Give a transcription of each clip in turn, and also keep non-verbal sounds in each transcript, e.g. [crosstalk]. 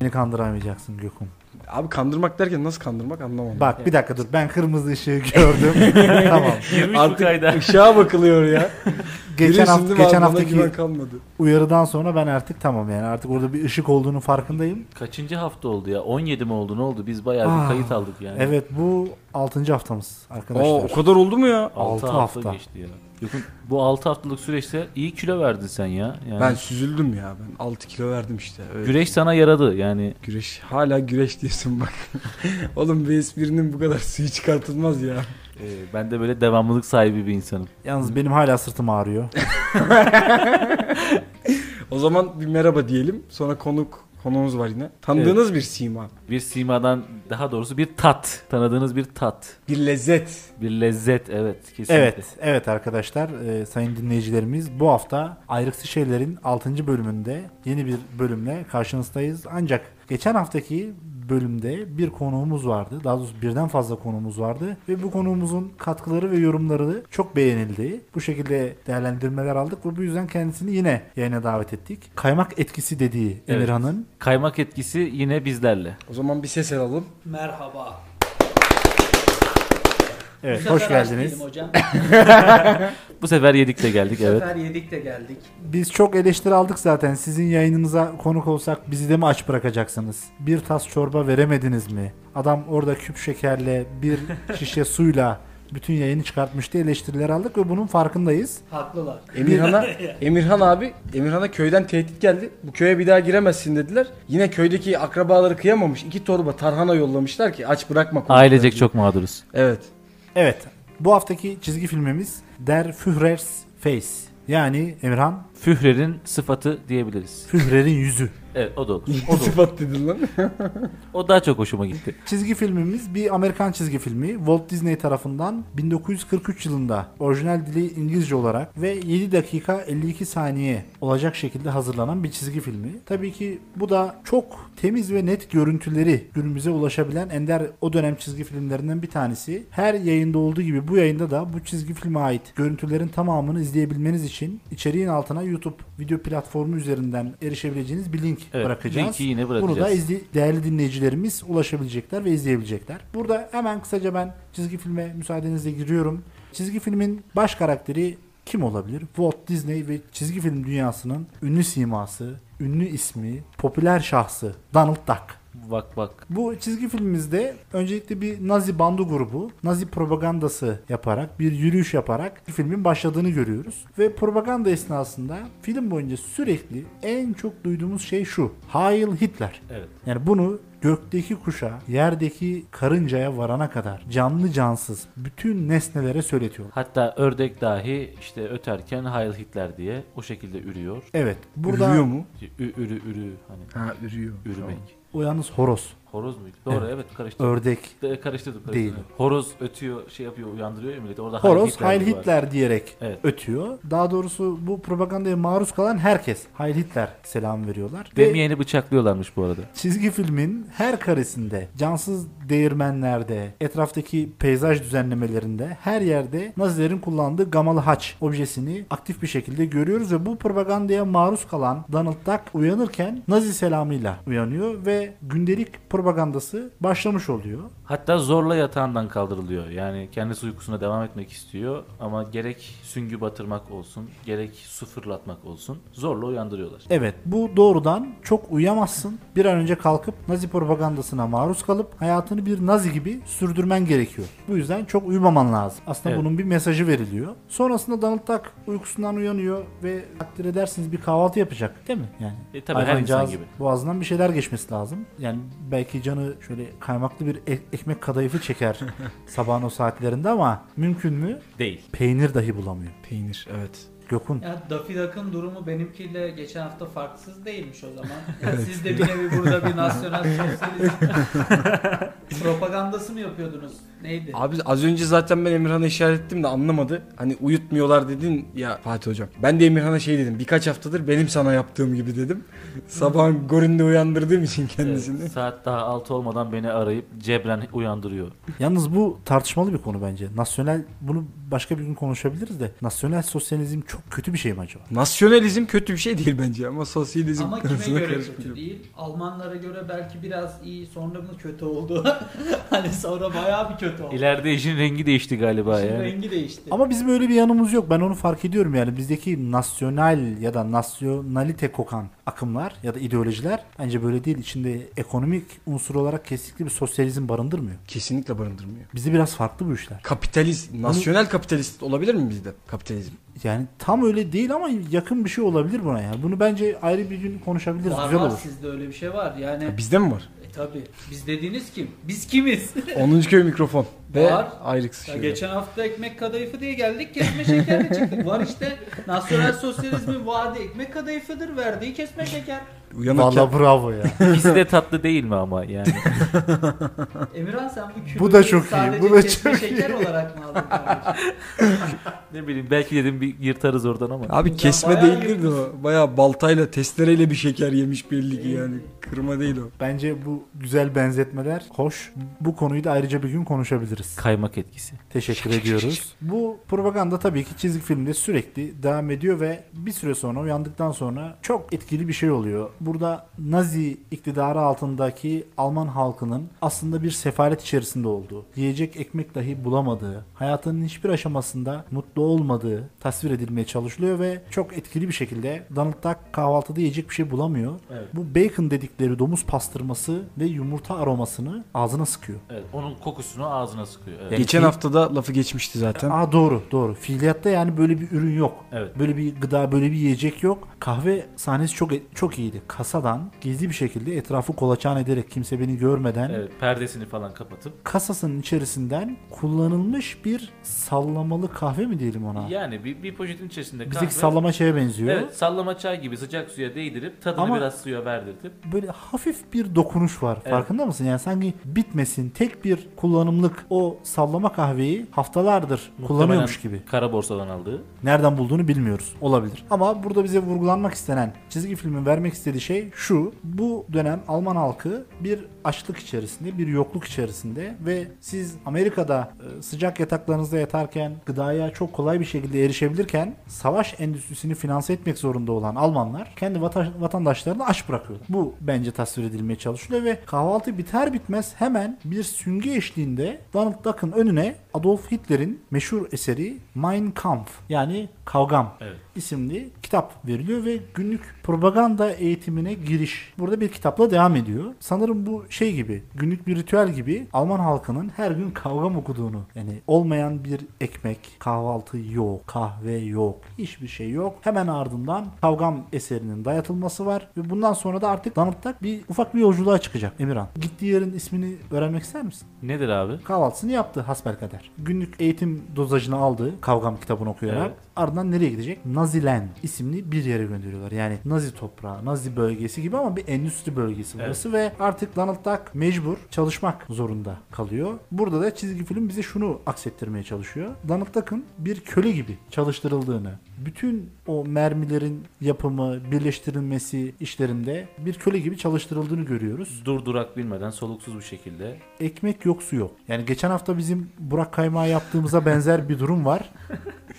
Beni kandıramayacaksın Gökhan. Abi kandırmak derken nasıl kandırmak anlamadım. Bak bir dakika dur ben kırmızı ışığı [laughs] gördüm. [laughs] tamam. Girmiş bu Artık kayda. ışığa bakılıyor ya. [laughs] Geçen Görüyorsun hafta değil mi abi? geçen Bana haftaki güven kalmadı. uyarıdan sonra ben artık tamam yani artık orada bir ışık olduğunu farkındayım. Kaçıncı hafta oldu ya? 17 mi oldu ne oldu? Biz bayağı Aa, bir kayıt aldık yani. Evet bu 6. haftamız arkadaşlar. Aa, o kadar oldu mu ya? 6 Altı hafta, hafta. geçti ya. Yokun bu 6 haftalık süreçte iyi kilo verdin sen ya. Yani Ben süzüldüm ya. Ben 6 kilo verdim işte. Öyle. güreş sana yaradı yani. Güreş. Hala güreş diyorsun bak. [laughs] Oğlum bir esprinin bu kadar suyu çıkartılmaz ya. e, ben de böyle devamlılık sahibi bir insanım. Yalnız benim hala sırtım ağrıyor. [laughs] O zaman bir merhaba diyelim. Sonra konuk konuğumuz var yine. Tanıdığınız bir sima. Bir simadan daha doğrusu bir tat. Tanıdığınız bir tat. Bir lezzet. Bir lezzet evet kesinlikle. Evet, evet arkadaşlar, e, sayın dinleyicilerimiz bu hafta Ayrıksı Şeyler'in 6. bölümünde yeni bir bölümle karşınızdayız. Ancak geçen haftaki bölümde bir konuğumuz vardı. Daha doğrusu birden fazla konuğumuz vardı ve bu konuğumuzun katkıları ve yorumları çok beğenildi. Bu şekilde değerlendirmeler aldık ve bu yüzden kendisini yine yayına davet ettik. Kaymak etkisi dediği Evet. Emirhan'ın Kaymak etkisi yine bizlerle. O zaman bir ses alalım. Merhaba. Evet, Bu hoş geldiniz. hocam. [laughs] Bu sefer yedik de geldik Bu evet. sefer yedik de geldik. Biz çok eleştiri aldık zaten. Sizin yayınınıza konuk olsak bizi de mi aç bırakacaksınız? Bir tas çorba veremediniz mi? Adam orada küp şekerle bir [laughs] şişe suyla bütün yayını çıkartmıştı eleştiriler aldık ve bunun farkındayız. Haklılar. Emirhan'a [laughs] Emirhan abi Emirhan'a köyden tehdit geldi. Bu köye bir daha giremezsin dediler. Yine köydeki akrabaları kıyamamış. iki torba tarhana yollamışlar ki aç bırakma. konukları Ailecek diye. çok mağduruz. Evet. Evet. Bu haftaki çizgi filmimiz Der Führers Face. Yani Emirhan Führer'in sıfatı diyebiliriz. Führer'in yüzü. Evet o da olur. O sıfat dedin lan. O daha çok hoşuma gitti. Çizgi filmimiz bir Amerikan çizgi filmi. Walt Disney tarafından 1943 yılında orijinal dili İngilizce olarak ve 7 dakika 52 saniye olacak şekilde hazırlanan bir çizgi filmi. Tabii ki bu da çok temiz ve net görüntüleri günümüze ulaşabilen ender o dönem çizgi filmlerinden bir tanesi. Her yayında olduğu gibi bu yayında da bu çizgi filme ait görüntülerin tamamını izleyebilmeniz için içeriğin altına YouTube video platformu üzerinden erişebileceğiniz bir link Evet, bırakacağız. linki yine Bunu da bırakacağız. izli- değerli dinleyicilerimiz ulaşabilecekler ve izleyebilecekler. Burada hemen kısaca ben çizgi filme müsaadenizle giriyorum. Çizgi filmin baş karakteri kim olabilir? Walt Disney ve çizgi film dünyasının ünlü siması, ünlü ismi, popüler şahsı Donald Duck. Bak bak. Bu çizgi filmimizde öncelikle bir Nazi bandu grubu Nazi propagandası yaparak bir yürüyüş yaparak filmin başladığını görüyoruz. Ve propaganda esnasında film boyunca sürekli en çok duyduğumuz şey şu. Heil Hitler. Evet. Yani bunu gökteki kuşa, yerdeki karıncaya varana kadar canlı cansız bütün nesnelere söyletiyor. Hatta ördek dahi işte öterken Heil Hitler diye o şekilde ürüyor. Evet. Burada Ürüyor mu? Ü, ürü ürü hani Ha ürüyor. ürümek. O yalnız horoz. Horoz muydu? Doğru evet, Evet. karıştırdım. Ördek. De- karıştırdım, karıştırdım. Değil. Horoz ötüyor, şey yapıyor, uyandırıyor ya milleti. Orada Horoz Heil var. Hitler diyerek Evet. ötüyor. Daha doğrusu bu propagandaya maruz kalan herkes Heil Hitler selam veriyorlar. Ve Demeyeni bıçaklıyorlarmış bu arada. çizgi filmin her karesinde, cansız değirmenlerde, etraftaki peyzaj düzenlemelerinde her yerde Nazilerin kullandığı gamalı haç objesini aktif bir şekilde görüyoruz ve bu propagandaya maruz kalan Donald Duck uyanırken Nazi selamıyla uyanıyor ve gündelik propagandası başlamış oluyor. Hatta zorla yatağından kaldırılıyor. Yani kendisi uykusuna devam etmek istiyor ama gerek süngü batırmak olsun, gerek su fırlatmak olsun zorla uyandırıyorlar. Evet bu doğrudan çok uyuyamazsın. Bir an önce kalkıp Nazi propagandasına maruz kalıp hayatını bir Nazi gibi sürdürmen gerekiyor. Bu yüzden çok uyumaman lazım. Aslında Evet. bunun bir mesajı veriliyor. Sonrasında Donald Duck uykusundan uyanıyor ve takdir edersiniz bir kahvaltı yapacak değil mi? Yani E, tabii her insan gibi. Boğazından bir şeyler geçmesi lazım. Yani belki canı şöyle kaymaklı bir e- ekmek kadayıfı çeker [laughs] sabahın o saatlerinde ama mümkün mü? Değil. Peynir dahi bulamıyor. Peynir evet. Gökun. Ya Daffy Duck'ın durumu benimkiyle geçen hafta farksız değilmiş o zaman. [laughs] Yani Siz de bir nevi burada bir nasyonel sosyalizm [laughs] propagandası mı yapıyordunuz? Neydi? Abi az önce zaten ben Emirhan'a işaret ettim de anlamadı. Hani uyutmuyorlar dedin ya Fatih hocam. Ben de Emirhan'a şey dedim. Birkaç haftadır benim sana yaptığım gibi dedim. Sabahın gorinde uyandırdığım için kendisini. Evet, saat daha 6 olmadan beni arayıp cebren uyandırıyor. Yalnız bu tartışmalı bir konu bence. Nasyonel bunu başka bir gün konuşabiliriz de. Nasyonel sosyalizm çok kötü bir şey mi acaba? Nasyonalizm kötü bir şey değil bence ama sosyalizm Ama kime göre kötü değil? Almanlara göre belki biraz iyi sonra mı kötü oldu? [laughs] hani sonra bayağı bir kötü oldu. İleride işin rengi değişti galiba İşin yani. rengi değişti. Ama bizim öyle bir yanımız yok. Ben onu fark ediyorum yani. Bizdeki nasyonal ya da nasyonalite kokan akımlar ya da ideolojiler bence böyle değil. İçinde ekonomik unsur olarak kesinlikle bir sosyalizm barındırmıyor. Kesinlikle barındırmıyor. Bizde biraz farklı bu işler. Kapitalist, nasyonel kapitalist olabilir mi bizde kapitalizm? Yani tam öyle değil ama yakın bir şey olabilir buna yani. Bunu bence ayrı bir gün konuşabiliriz. var Güzel var olur. sizde öyle bir şey var. Yani Ya bizde mi var? E, tabi. Biz dediğiniz kim? Biz kimiz? [laughs] 10. köy mikrofon ve Var. ayrık Ya geçen hafta ekmek kadayıfı diye geldik kesme şekerle çıktık. Var işte nasyonel sosyalizmin vaadi ekmek kadayıfıdır verdiği kesme şeker. Uyanıkken Vallahi bravo ya. [laughs] İkisi de tatlı değil mi ama yani. [laughs] Emirhan sen bu küfürü Bu da çok iyi, sadece bu da çok şeker olarak mı aldın kardeşim? [laughs] ne bileyim belki dedim bir yırtarız oradan ama. Abi Sen kesme değildir de o. Bayağı baltayla testereyle bir şeker yemiş belli ki yani. Kırma değil o. Bence bu güzel benzetmeler hoş. Bu konuyu da ayrıca bir gün konuşabiliriz. Kaymak etkisi. Teşekkür ediyoruz. Bu propaganda tabii ki çizgi filmde sürekli devam ediyor ve bir süre sonra uyandıktan sonra çok etkili bir şey oluyor. Burada Nazi iktidarı altındaki Alman halkının aslında bir sefalet içerisinde olduğu, yiyecek ekmek dahi bulamadığı, hayatının hiçbir aşamasında mutlu olmadığı tasvir edilmeye çalışılıyor ve çok etkili bir şekilde Donald Duck kahvaltıda yiyecek bir şey bulamıyor. Evet. Bu bacon dedikleri domuz pastırması ve yumurta aromasını ağzına sıkıyor. Evet, onun kokusunu ağzına sıkıyor. Evet. Yani Geçen ki- haftada lafı geçmişti zaten. Aa doğru doğru. Fiiliyatta yani böyle bir ürün yok. Evet. Böyle bir gıda, böyle bir yiyecek yok. Kahve sahnesi çok çok iyiydi. Kasadan gizli bir şekilde etrafı kolaçan ederek kimse beni görmeden Evet, perdesini falan kapatıp. kasasının içerisinden kullanılmış bir sallamalı kahve mi diyelim ona? Yani bir, bir poşetin içerisinde kahve. Bizdeki sallama şeye benziyor. Evet, sallama çay gibi sıcak suya değdirip tadını Ama- biraz suya verdirtip. Böyle hafif bir dokunuş var. Evet. Farkında mısın? Yani sanki bitmesin. Tek bir kullanımlık o sallama kahveyi haftalardır kullanıyormuş gibi. Kara borsadan aldığı. Nereden bulduğunu bilmiyoruz. Olabilir. Ama burada bize vurgulanmak istenen çizgi filmin vermek istediği şey şu. Bu dönem Alman halkı bir açlık içerisinde, bir yokluk içerisinde ve siz Amerika'da e, sıcak yataklarınızda yatarken gıdaya çok kolay bir şekilde erişebilirken savaş endüstrisini finanse etmek zorunda olan Almanlar kendi vata- vatandaşlarını aç bırakıyorlar. Bu bence tasvir edilmeye çalışılıyor ve kahvaltı biter bitmez hemen bir süngü eşliğinde Donald Duck'ın önüne Adolf Hitler'in meşhur eseri Mein Kampf yani Kavgam Evet. isimli kitap veriliyor ve günlük propaganda eğitimine giriş burada bir kitapla devam ediyor. Sanırım bu şey gibi günlük bir ritüel gibi Alman halkının her gün kavgam okuduğunu yani olmayan bir ekmek, kahvaltı yok, kahve yok, hiçbir şey yok. Hemen ardından kavgam eserinin dayatılması var ve bundan sonra da artık Donald Duck bir ufak bir yolculuğa çıkacak Emirhan. Gittiği yerin ismini öğrenmek ister misin? Nedir abi? Kahvaltısını yaptı hasbelkader. Günlük eğitim dozajını aldı kavgam kitabını okuyarak. Evet. Ardından nereye gidecek? Naziland isimli bir yere gönderiyorlar. Yani Nazi toprağı, Nazi bölgesi gibi ama bir endüstri bölgesi Evet. burası ve artık Donald Duck mecbur çalışmak zorunda kalıyor. Burada da çizgi film bize şunu aksettirmeye çalışıyor. Donald Duck'ın bir köle gibi çalıştırıldığını, bütün o mermilerin yapımı, birleştirilmesi işlerinde bir köle gibi çalıştırıldığını görüyoruz Durdurak bilmeden soluksuz bir şekilde. ekmek yok su yok. Yani geçen hafta bizim Burak Kaymağı yaptığımıza benzer bir durum var.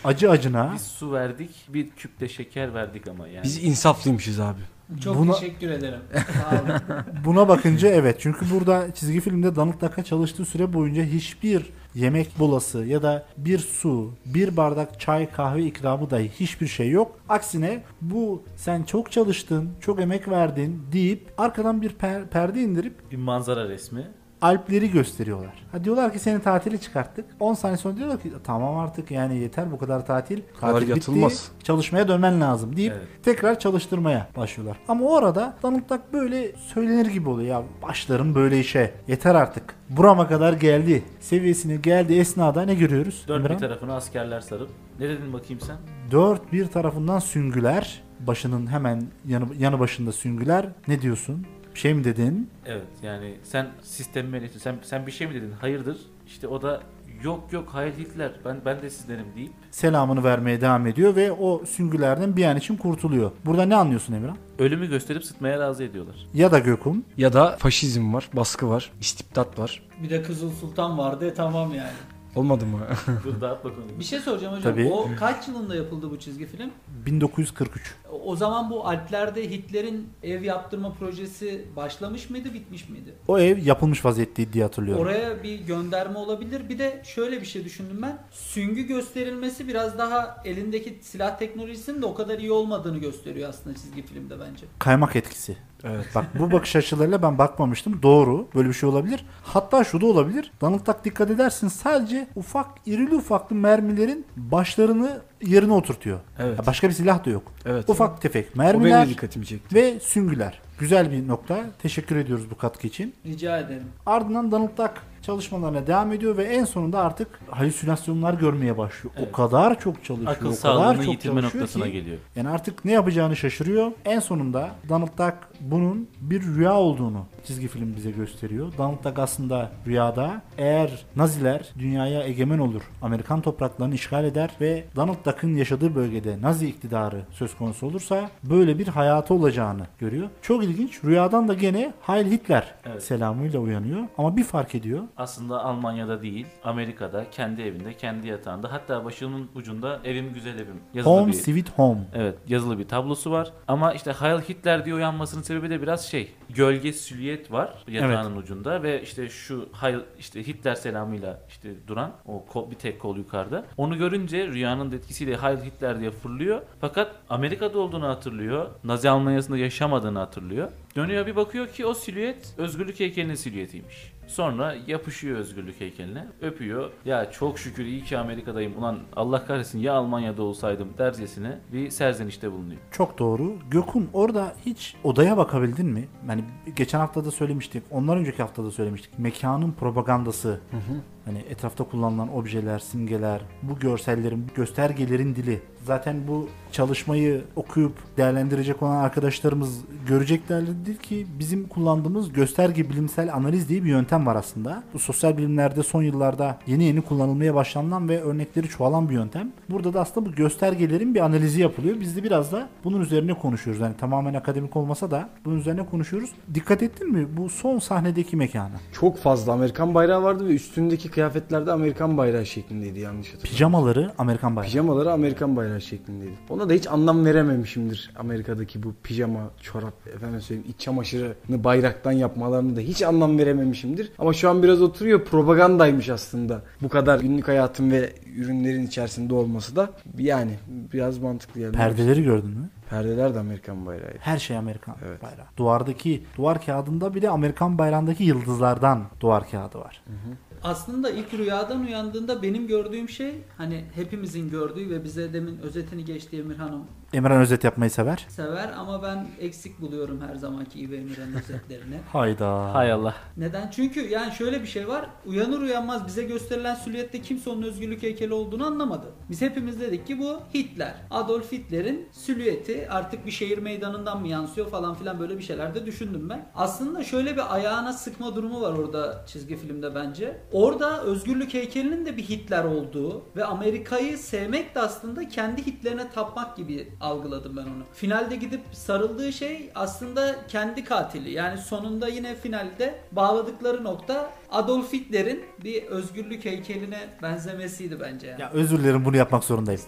Acı acına Biz su verdik, bir küpte şeker verdik ama yani. Biz insaflıymışız abi. Çok Buna- teşekkür ederim. [laughs] Sağ olun. buna bakınca evet. Çünkü burada çizgi filmde Donald Duck'a çalıştığı süre boyunca hiçbir yemek bolası ya da bir su, bir bardak çay, kahve ikramı dahi hiçbir şey yok. Aksine bu sen çok çalıştın, çok emek verdin deyip arkadan bir per- perde indirip bir manzara resmi. Alpleri gösteriyorlar. Ha diyorlar ki seni tatili çıkarttık. 10 saniye sonra diyorlar ki tamam artık yani yeter bu kadar tatil. kadar Tatil bitti. yatılmaz. Çalışmaya dönmen lazım deyip Evet. tekrar çalıştırmaya başlıyorlar. Ama o arada Donald Duck böyle söylenir gibi oluyor ya başlarım böyle işe. Yeter artık. Burama kadar geldi. Seviyesine geldi esnada ne görüyoruz? Dört bir tarafını askerler sarıp. Ne dedin bakayım sen? Dört bir tarafından süngüler. Başının hemen yanı, yanı başında süngüler. Ne diyorsun? Bir şey mi dedin? Evet yani sen sistemi mi eleştirdin? Sen, sen bir şey mi dedin? Hayırdır? İşte o da yok yok hayır Hitler ben ben de sizdenim deyip Selamını vermeye devam ediyor ve o süngülerden bir an için kurtuluyor. Burada ne anlıyorsun Emirhan? ölümü gösterip sıtmaya razı ediyorlar. Ya da Gökum. Ya da faşizm var, baskı var, istibdat var. Bir de Kızıl Sultan vardı tamam yani. Olmadı mı? Dur dağıt bakalım. Bir şey soracağım hocam. Tabii. O kaç yılında yapıldı bu çizgi film? 1943. O- O zaman bu Alplerde Hitler'in ev yaptırma projesi başlamış mıydı, bitmiş miydi? O ev yapılmış vaziyetteydi diye hatırlıyorum. Oraya bir gönderme olabilir. Bir de şöyle bir şey düşündüm ben. Süngü gösterilmesi biraz daha elindeki silah teknolojisinin de o kadar iyi olmadığını gösteriyor aslında çizgi filmde bence. Kaymak etkisi. evet. Bak bu bakış açılarıyla ben bakmamıştım. Doğru. Böyle bir şey olabilir. Hatta şu da olabilir. Donald Duck dikkat edersin sadece ufak irili ufaklı mermilerin başlarını yerine oturtuyor. Evet. Ya Başka bir silah da yok. Evet. Ufak tefek mermiler ve süngüler. Güzel bir nokta. Teşekkür ediyoruz bu katkı için. Rica ederim. Ardından Donald Duck çalışmalarına devam ediyor ve en sonunda artık halüsinasyonlar görmeye başlıyor. Evet. O kadar çok çalışıyor. Akıl o kadar çok yitirme çalışıyor noktasına ki, geliyor. Yani artık ne yapacağını şaşırıyor. En sonunda Donald Duck bunun bir rüya olduğunu çizgi film bize gösteriyor. Donald Duck aslında rüyada eğer Naziler dünyaya egemen olur, Amerikan topraklarını işgal eder ve Donald Duck'ın yaşadığı bölgede Nazi iktidarı söz konusu olursa böyle bir hayatı olacağını görüyor. Çok ilginç. Rüyadan da gene Heil Hitler Evet. selamıyla uyanıyor. Ama bir fark ediyor. Aslında Almanya'da değil, Amerika'da, kendi evinde, kendi yatağında, hatta başının ucunda evim güzel evim yazılı Home bir Sweet Home. Evet yazılı bir tablosu var. Ama işte Heil Hitler diye uyanmasının sebebi de biraz şey. Gölge silüet var yatağının ucunda ve işte şu Heil işte Hitler selamıyla işte duran o kol, bir tek kol yukarıda. Onu görünce rüyanın etkisiyle Heil Hitler diye fırlıyor. Fakat Amerika'da olduğunu hatırlıyor. Nazi Almanya'sında yaşamadığını hatırlıyor. Dönüyor bir bakıyor ki o silüet özgürlük heykelinin silüetiymiş. Sonra yapışıyor özgürlük heykeline. Öpüyor. Ya çok şükür iyi ki Amerika'dayım. Ulan Allah kahretsin ya Almanya'da olsaydım dercesine bir serzenişte bulunuyor. Çok doğru. Gökün orada hiç odaya bakabildin mi? Yani geçen hafta da söylemiştik. Ondan önceki hafta da söylemiştik. Mekanın propagandası. Hani etrafta kullanılan objeler, simgeler, bu görsellerin, göstergelerin dili. Zaten bu çalışmayı okuyup değerlendirecek olan arkadaşlarımız göreceklerdir ki bizim kullandığımız gösterge bilimsel analiz diye bir yöntem var aslında. Bu sosyal bilimlerde son yıllarda yeni yeni kullanılmaya başlanılan ve örnekleri çoğalan bir yöntem. Burada da aslında bu göstergelerin bir analizi yapılıyor. Biz de biraz da bunun üzerine konuşuyoruz. Yani tamamen akademik olmasa da bunun üzerine konuşuyoruz. Dikkat ettin mi bu son sahnedeki mekana? Çok fazla Amerikan bayrağı vardı ve üstündeki kıyafetlerde Amerikan bayrağı şeklindeydi yanlış hatırlamıyorum. Pijamaları Amerikan bayrağı. Pijamaları Amerikan bayrağı şeklindeydi. Ona da hiç anlam verememişimdir. Amerika'daki bu pijama, çorap, efendim söyleyeyim iç çamaşırını bayraktan yapmalarını da hiç anlam verememişimdir. Ama şu an biraz oturuyor propagandaymış aslında. Bu kadar günlük hayatın ve ürünlerin içerisinde olması da yani biraz mantıklı yani. Perdeleri gördün mü? Perdeler de Amerikan bayrağı. Her şey Amerikan Evet. bayrağı. Duvardaki duvar kağıdında bile Amerikan bayrağındaki yıldızlardan duvar kağıdı var. Aslında ilk rüyadan uyandığında benim gördüğüm şey hani hepimizin gördüğü ve bize demin özetini geçti Emir Hanım Emirhan özet yapmayı sever. sever ama ben eksik buluyorum her zamanki gibi Emirhan'ın özetlerini. [laughs] Hayda. Hay Allah. Neden? Çünkü yani şöyle bir şey var. Uyanır uyanmaz bize gösterilen silüette kimse onun özgürlük heykeli olduğunu anlamadı. Biz hepimiz dedik ki bu Hitler. Adolf Hitler'in silüeti artık bir şehir meydanından mı yansıyor falan filan böyle bir şeyler de düşündüm ben. Aslında şöyle bir ayağına sıkma durumu var orada çizgi filmde bence. Orada özgürlük heykelinin de bir Hitler olduğu ve Amerika'yı sevmek de aslında kendi Hitler'ine tapmak gibi algıladım ben onu. Finalde gidip sarıldığı şey aslında kendi katili. Yani sonunda yine finalde bağladıkları nokta Adolf Hitler'in bir özgürlük heykeline benzemesiydi bence yani. Ya özür dilerim bunu yapmak zorundayım.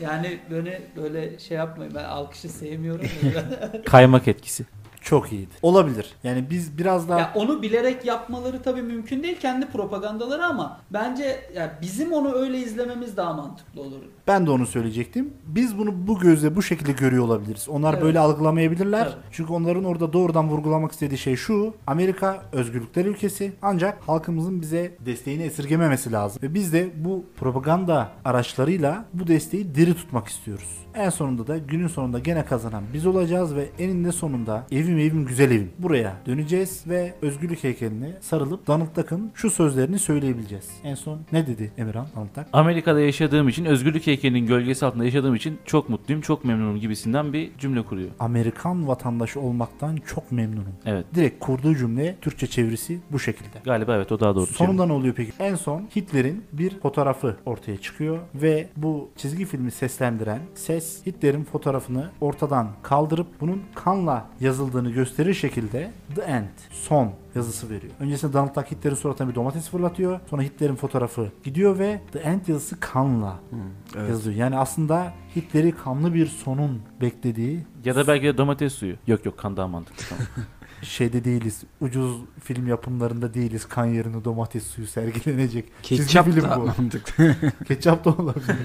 Yani böyle böyle şey yapmayın ben alkışı sevmiyorum. [laughs] Kaymak etkisi. Çok iyiydi. Olabilir. Yani biz biraz daha ya onu bilerek yapmaları tabii mümkün değil kendi propagandaları ama bence ya bizim onu öyle izlememiz daha mantıklı olur. ben de onu söyleyecektim. Biz bunu bu gözle bu şekilde görüyor olabiliriz. Onlar Evet. böyle algılamayabilirler. Evet. Çünkü onların orada doğrudan vurgulamak istediği şey şu. Amerika özgürlükler ülkesi. Ancak halkımızın bize desteğini esirgememesi lazım. Ve biz de bu propaganda araçlarıyla bu desteği diri tutmak istiyoruz. En sonunda da günün sonunda gene kazanan biz olacağız ve eninde sonunda evim evim güzel evim. Buraya döneceğiz ve özgürlük heykeline sarılıp Donald Duck'ın şu sözlerini söyleyebileceğiz. En son ne dedi Emirhan Donald Duck? Amerika'da yaşadığım için, özgürlük heykelinin gölgesi altında yaşadığım için çok mutluyum, çok memnunum gibisinden bir cümle kuruyor. Amerikan vatandaşı olmaktan çok memnunum. Evet. Direkt kurduğu cümle Türkçe çevirisi bu şekilde. Galiba evet o daha doğru. Sonunda ne oluyor peki? En son Hitler'in bir fotoğrafı ortaya çıkıyor ve bu çizgi filmi seslendiren ses Hitler'in fotoğrafını ortadan kaldırıp bunun kanla yazıldığını olmadığını gösterir şekilde The End, son yazısı veriyor. Öncesinde Donald Duck Hitler'in suratına bir domates fırlatıyor. Sonra Hitler'in fotoğrafı gidiyor ve The End yazısı kanla evet. yazılıyor. Yani aslında Hitler'i kanlı bir sonun beklediği Ya da belki de domates suyu. Yok yok kan daha mantıklı. Tamam. [laughs] [laughs] şeyde değiliz. Ucuz film yapımlarında değiliz. Kan yerine domates suyu sergilenecek. Ketçap Çizgi film da bu. mantıklı. [laughs] Ketçap da olabilir.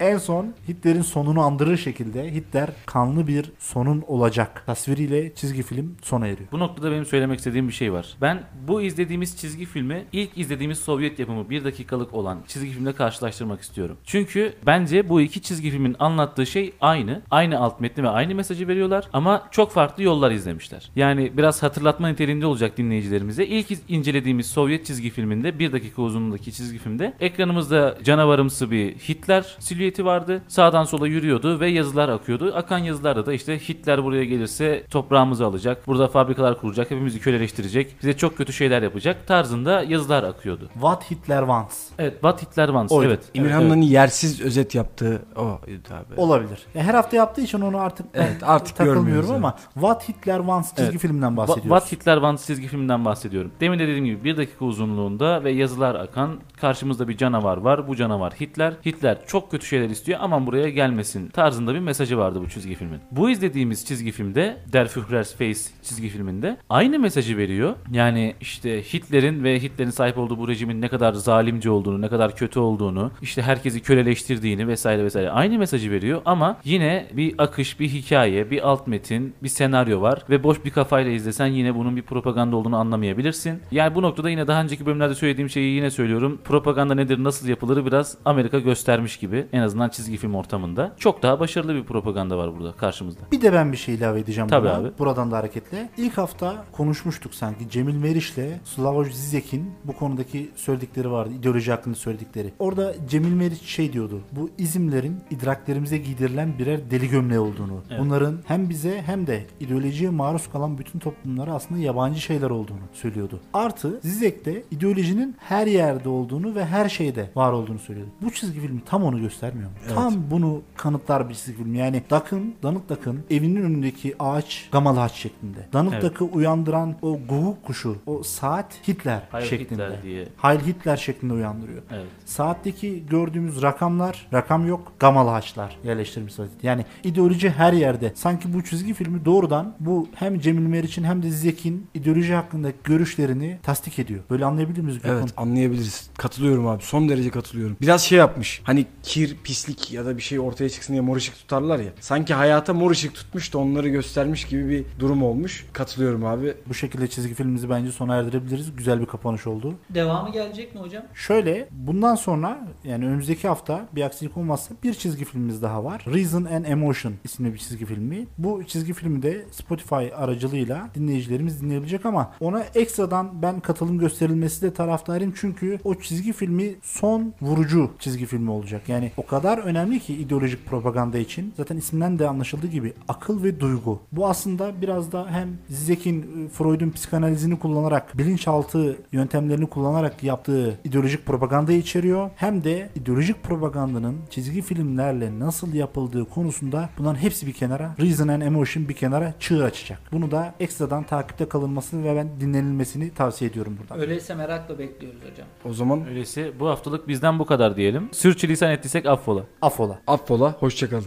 En son Hitler'in sonunu andırır şekilde Hitler kanlı bir sonun olacak tasviriyle çizgi film sona eriyor. Bu noktada benim söylemek istediğim bir şey var. Ben bu izlediğimiz çizgi filmi ilk izlediğimiz Sovyet yapımı bir dakikalık olan çizgi filmle karşılaştırmak istiyorum. Çünkü bence bu iki çizgi filmin anlattığı şey aynı. Aynı alt metni ve aynı mesajı veriyorlar ama çok farklı yollar izlemişler. Yani biraz hatırlatma niteliğinde olacak dinleyicilerimize. İlk iz- incelediğimiz Sovyet çizgi filminde bir dakika uzunluğundaki çizgi filmde ekranımızda canavarımsı bir Hitler silüeti vardı. Sağdan sola yürüyordu ve yazılar akıyordu. Akan yazılarda da işte Hitler buraya gelirse toprağımızı alacak. Burada fabrikalar kuracak. Hepimizi köleleştirecek. Bize çok kötü şeyler yapacak. Tarzında yazılar akıyordu. What Hitler Wants Evet, What Hitler Wants. Oydu. Evet. İmirhan'ın evet, yersiz özet yaptığı o abi. olabilir. Ya her hafta yaptığı için onu artık ben Evet, artık takılmıyorum ama What Hitler Wants çizgi Evet. filmden bahsediyoruz. What Hitler Wants çizgi filminden bahsediyorum. Demin de dediğim gibi bir dakika uzunluğunda ve yazılar akan karşımızda bir canavar var. Bu canavar Hitler. Hitler çok kötü şeyler istiyor aman buraya gelmesin tarzında bir mesajı vardı bu çizgi filmin. Bu izlediğimiz çizgi filmde Der Führer's Face çizgi filminde aynı mesajı veriyor. Yani işte Hitler'in ve Hitler'in sahip olduğu bu rejimin ne kadar zalimce olduğunu, ne kadar kötü olduğunu, işte herkesi köleleştirdiğini vesaire vesaire aynı mesajı veriyor ama yine bir akış, bir hikaye, bir alt metin, bir senaryo var ve boş bir kafayla izlesen yine bunun bir propaganda olduğunu anlamayabilirsin. Yani bu noktada yine daha önceki bölümlerde söylediğim şeyi yine söylüyorum. Propaganda nedir, nasıl yapılır biraz Amerika göstermiş gibi en azından çizgi film ortamında. Çok daha başarılı bir propaganda var burada karşımızda. Bir de ben bir şey ilave edeceğim Tabii buna. abi. Buradan da hareketle. İlk hafta konuşmuştuk sanki. Cemil Meriç'le Slavoj Zizek'in bu konudaki söyledikleri vardı. ideoloji hakkında söyledikleri. Orada Cemil Meriç şey diyordu. Bu izimlerin idraklerimize giydirilen birer deli gömleği olduğunu. Evet. Bunların hem bize hem de ideolojiye maruz kalan bütün toplumlara aslında yabancı şeyler olduğunu söylüyordu. Artı Zizek de ideolojinin her yerde olduğunu ve her şeyde var olduğunu söylüyordu. Bu çizgi film tam onu göstermiyor mu? Tam bunu kanıtlar bir çizgi film. Yani Duck'ın, Donald Duck'ın evinin önündeki ağaç Gamal ağaç şeklinde. Donald Evet. Duck'ı uyandıran o guguk kuşu, o saat Hitler Heil şeklinde. Hitler diye. Heil Hitler şeklinde uyandırıyor. Evet. Saatteki gördüğümüz rakamlar, rakam yok, gamal ağaçlar yerleştirilmiş vaziyette. Yani ideoloji her yerde. Sanki bu çizgi filmi doğrudan bu hem Cemil Meriç'in hem de Zizek'in ideoloji hakkındaki görüşlerini tasdik ediyor. Böyle anlayabilir miyiz? Evet anlayabiliriz. Katılıyorum abi. Son derece katılıyorum. Biraz şey yapmış. Hani kir, pislik ya da bir şey ortaya çıksın diye mor ışık tutarlar ya. Sanki hayata mor ışık tutmuş da onları göstermiş gibi bir durum olmuş. Katılıyorum abi. Bu şekilde çizgi filmimizi bence sona erdirebiliriz. Güzel bir kapanış oldu. Devamı gelecek mi hocam? Şöyle bundan sonra yani önümüzdeki hafta bir aksilik olmazsa bir çizgi filmimiz daha var. Reason and Emotion isimli bir çizgi filmi. Bu çizgi filmi de Spotify aracılığıyla dinleyicilerimiz dinleyebilecek ama ona ekstradan ben katılım gösterilmesi de taraftarıyım çünkü o çizgi filmi son vurucu çizgi filmi olacak. Yani o kadar önemli ki ideolojik propaganda için. Zaten isminden de anlaşıldığı gibi akıl ve duygu. Bu aslında biraz da hem Zizek'in e, Freud'un psikanalizini kullanarak bilinçaltı yöntemlerini kullanarak yaptığı ideolojik propagandayı içeriyor. Hem de ideolojik propagandanın çizgi filmlerle nasıl yapıldığı konusunda bunların hepsi bir kenara Reason and Emotion bir kenara çığır açacak. Bunu da ekstradan takipte kalınmasını ve ben dinlenilmesini tavsiye ediyorum buradan. Öyleyse merakla bekliyoruz hocam. O zaman Öyleyse bu haftalık bizden bu kadar diyelim. Sürçülisan ettiysek affola. Afola. affola. Hoşçakalın.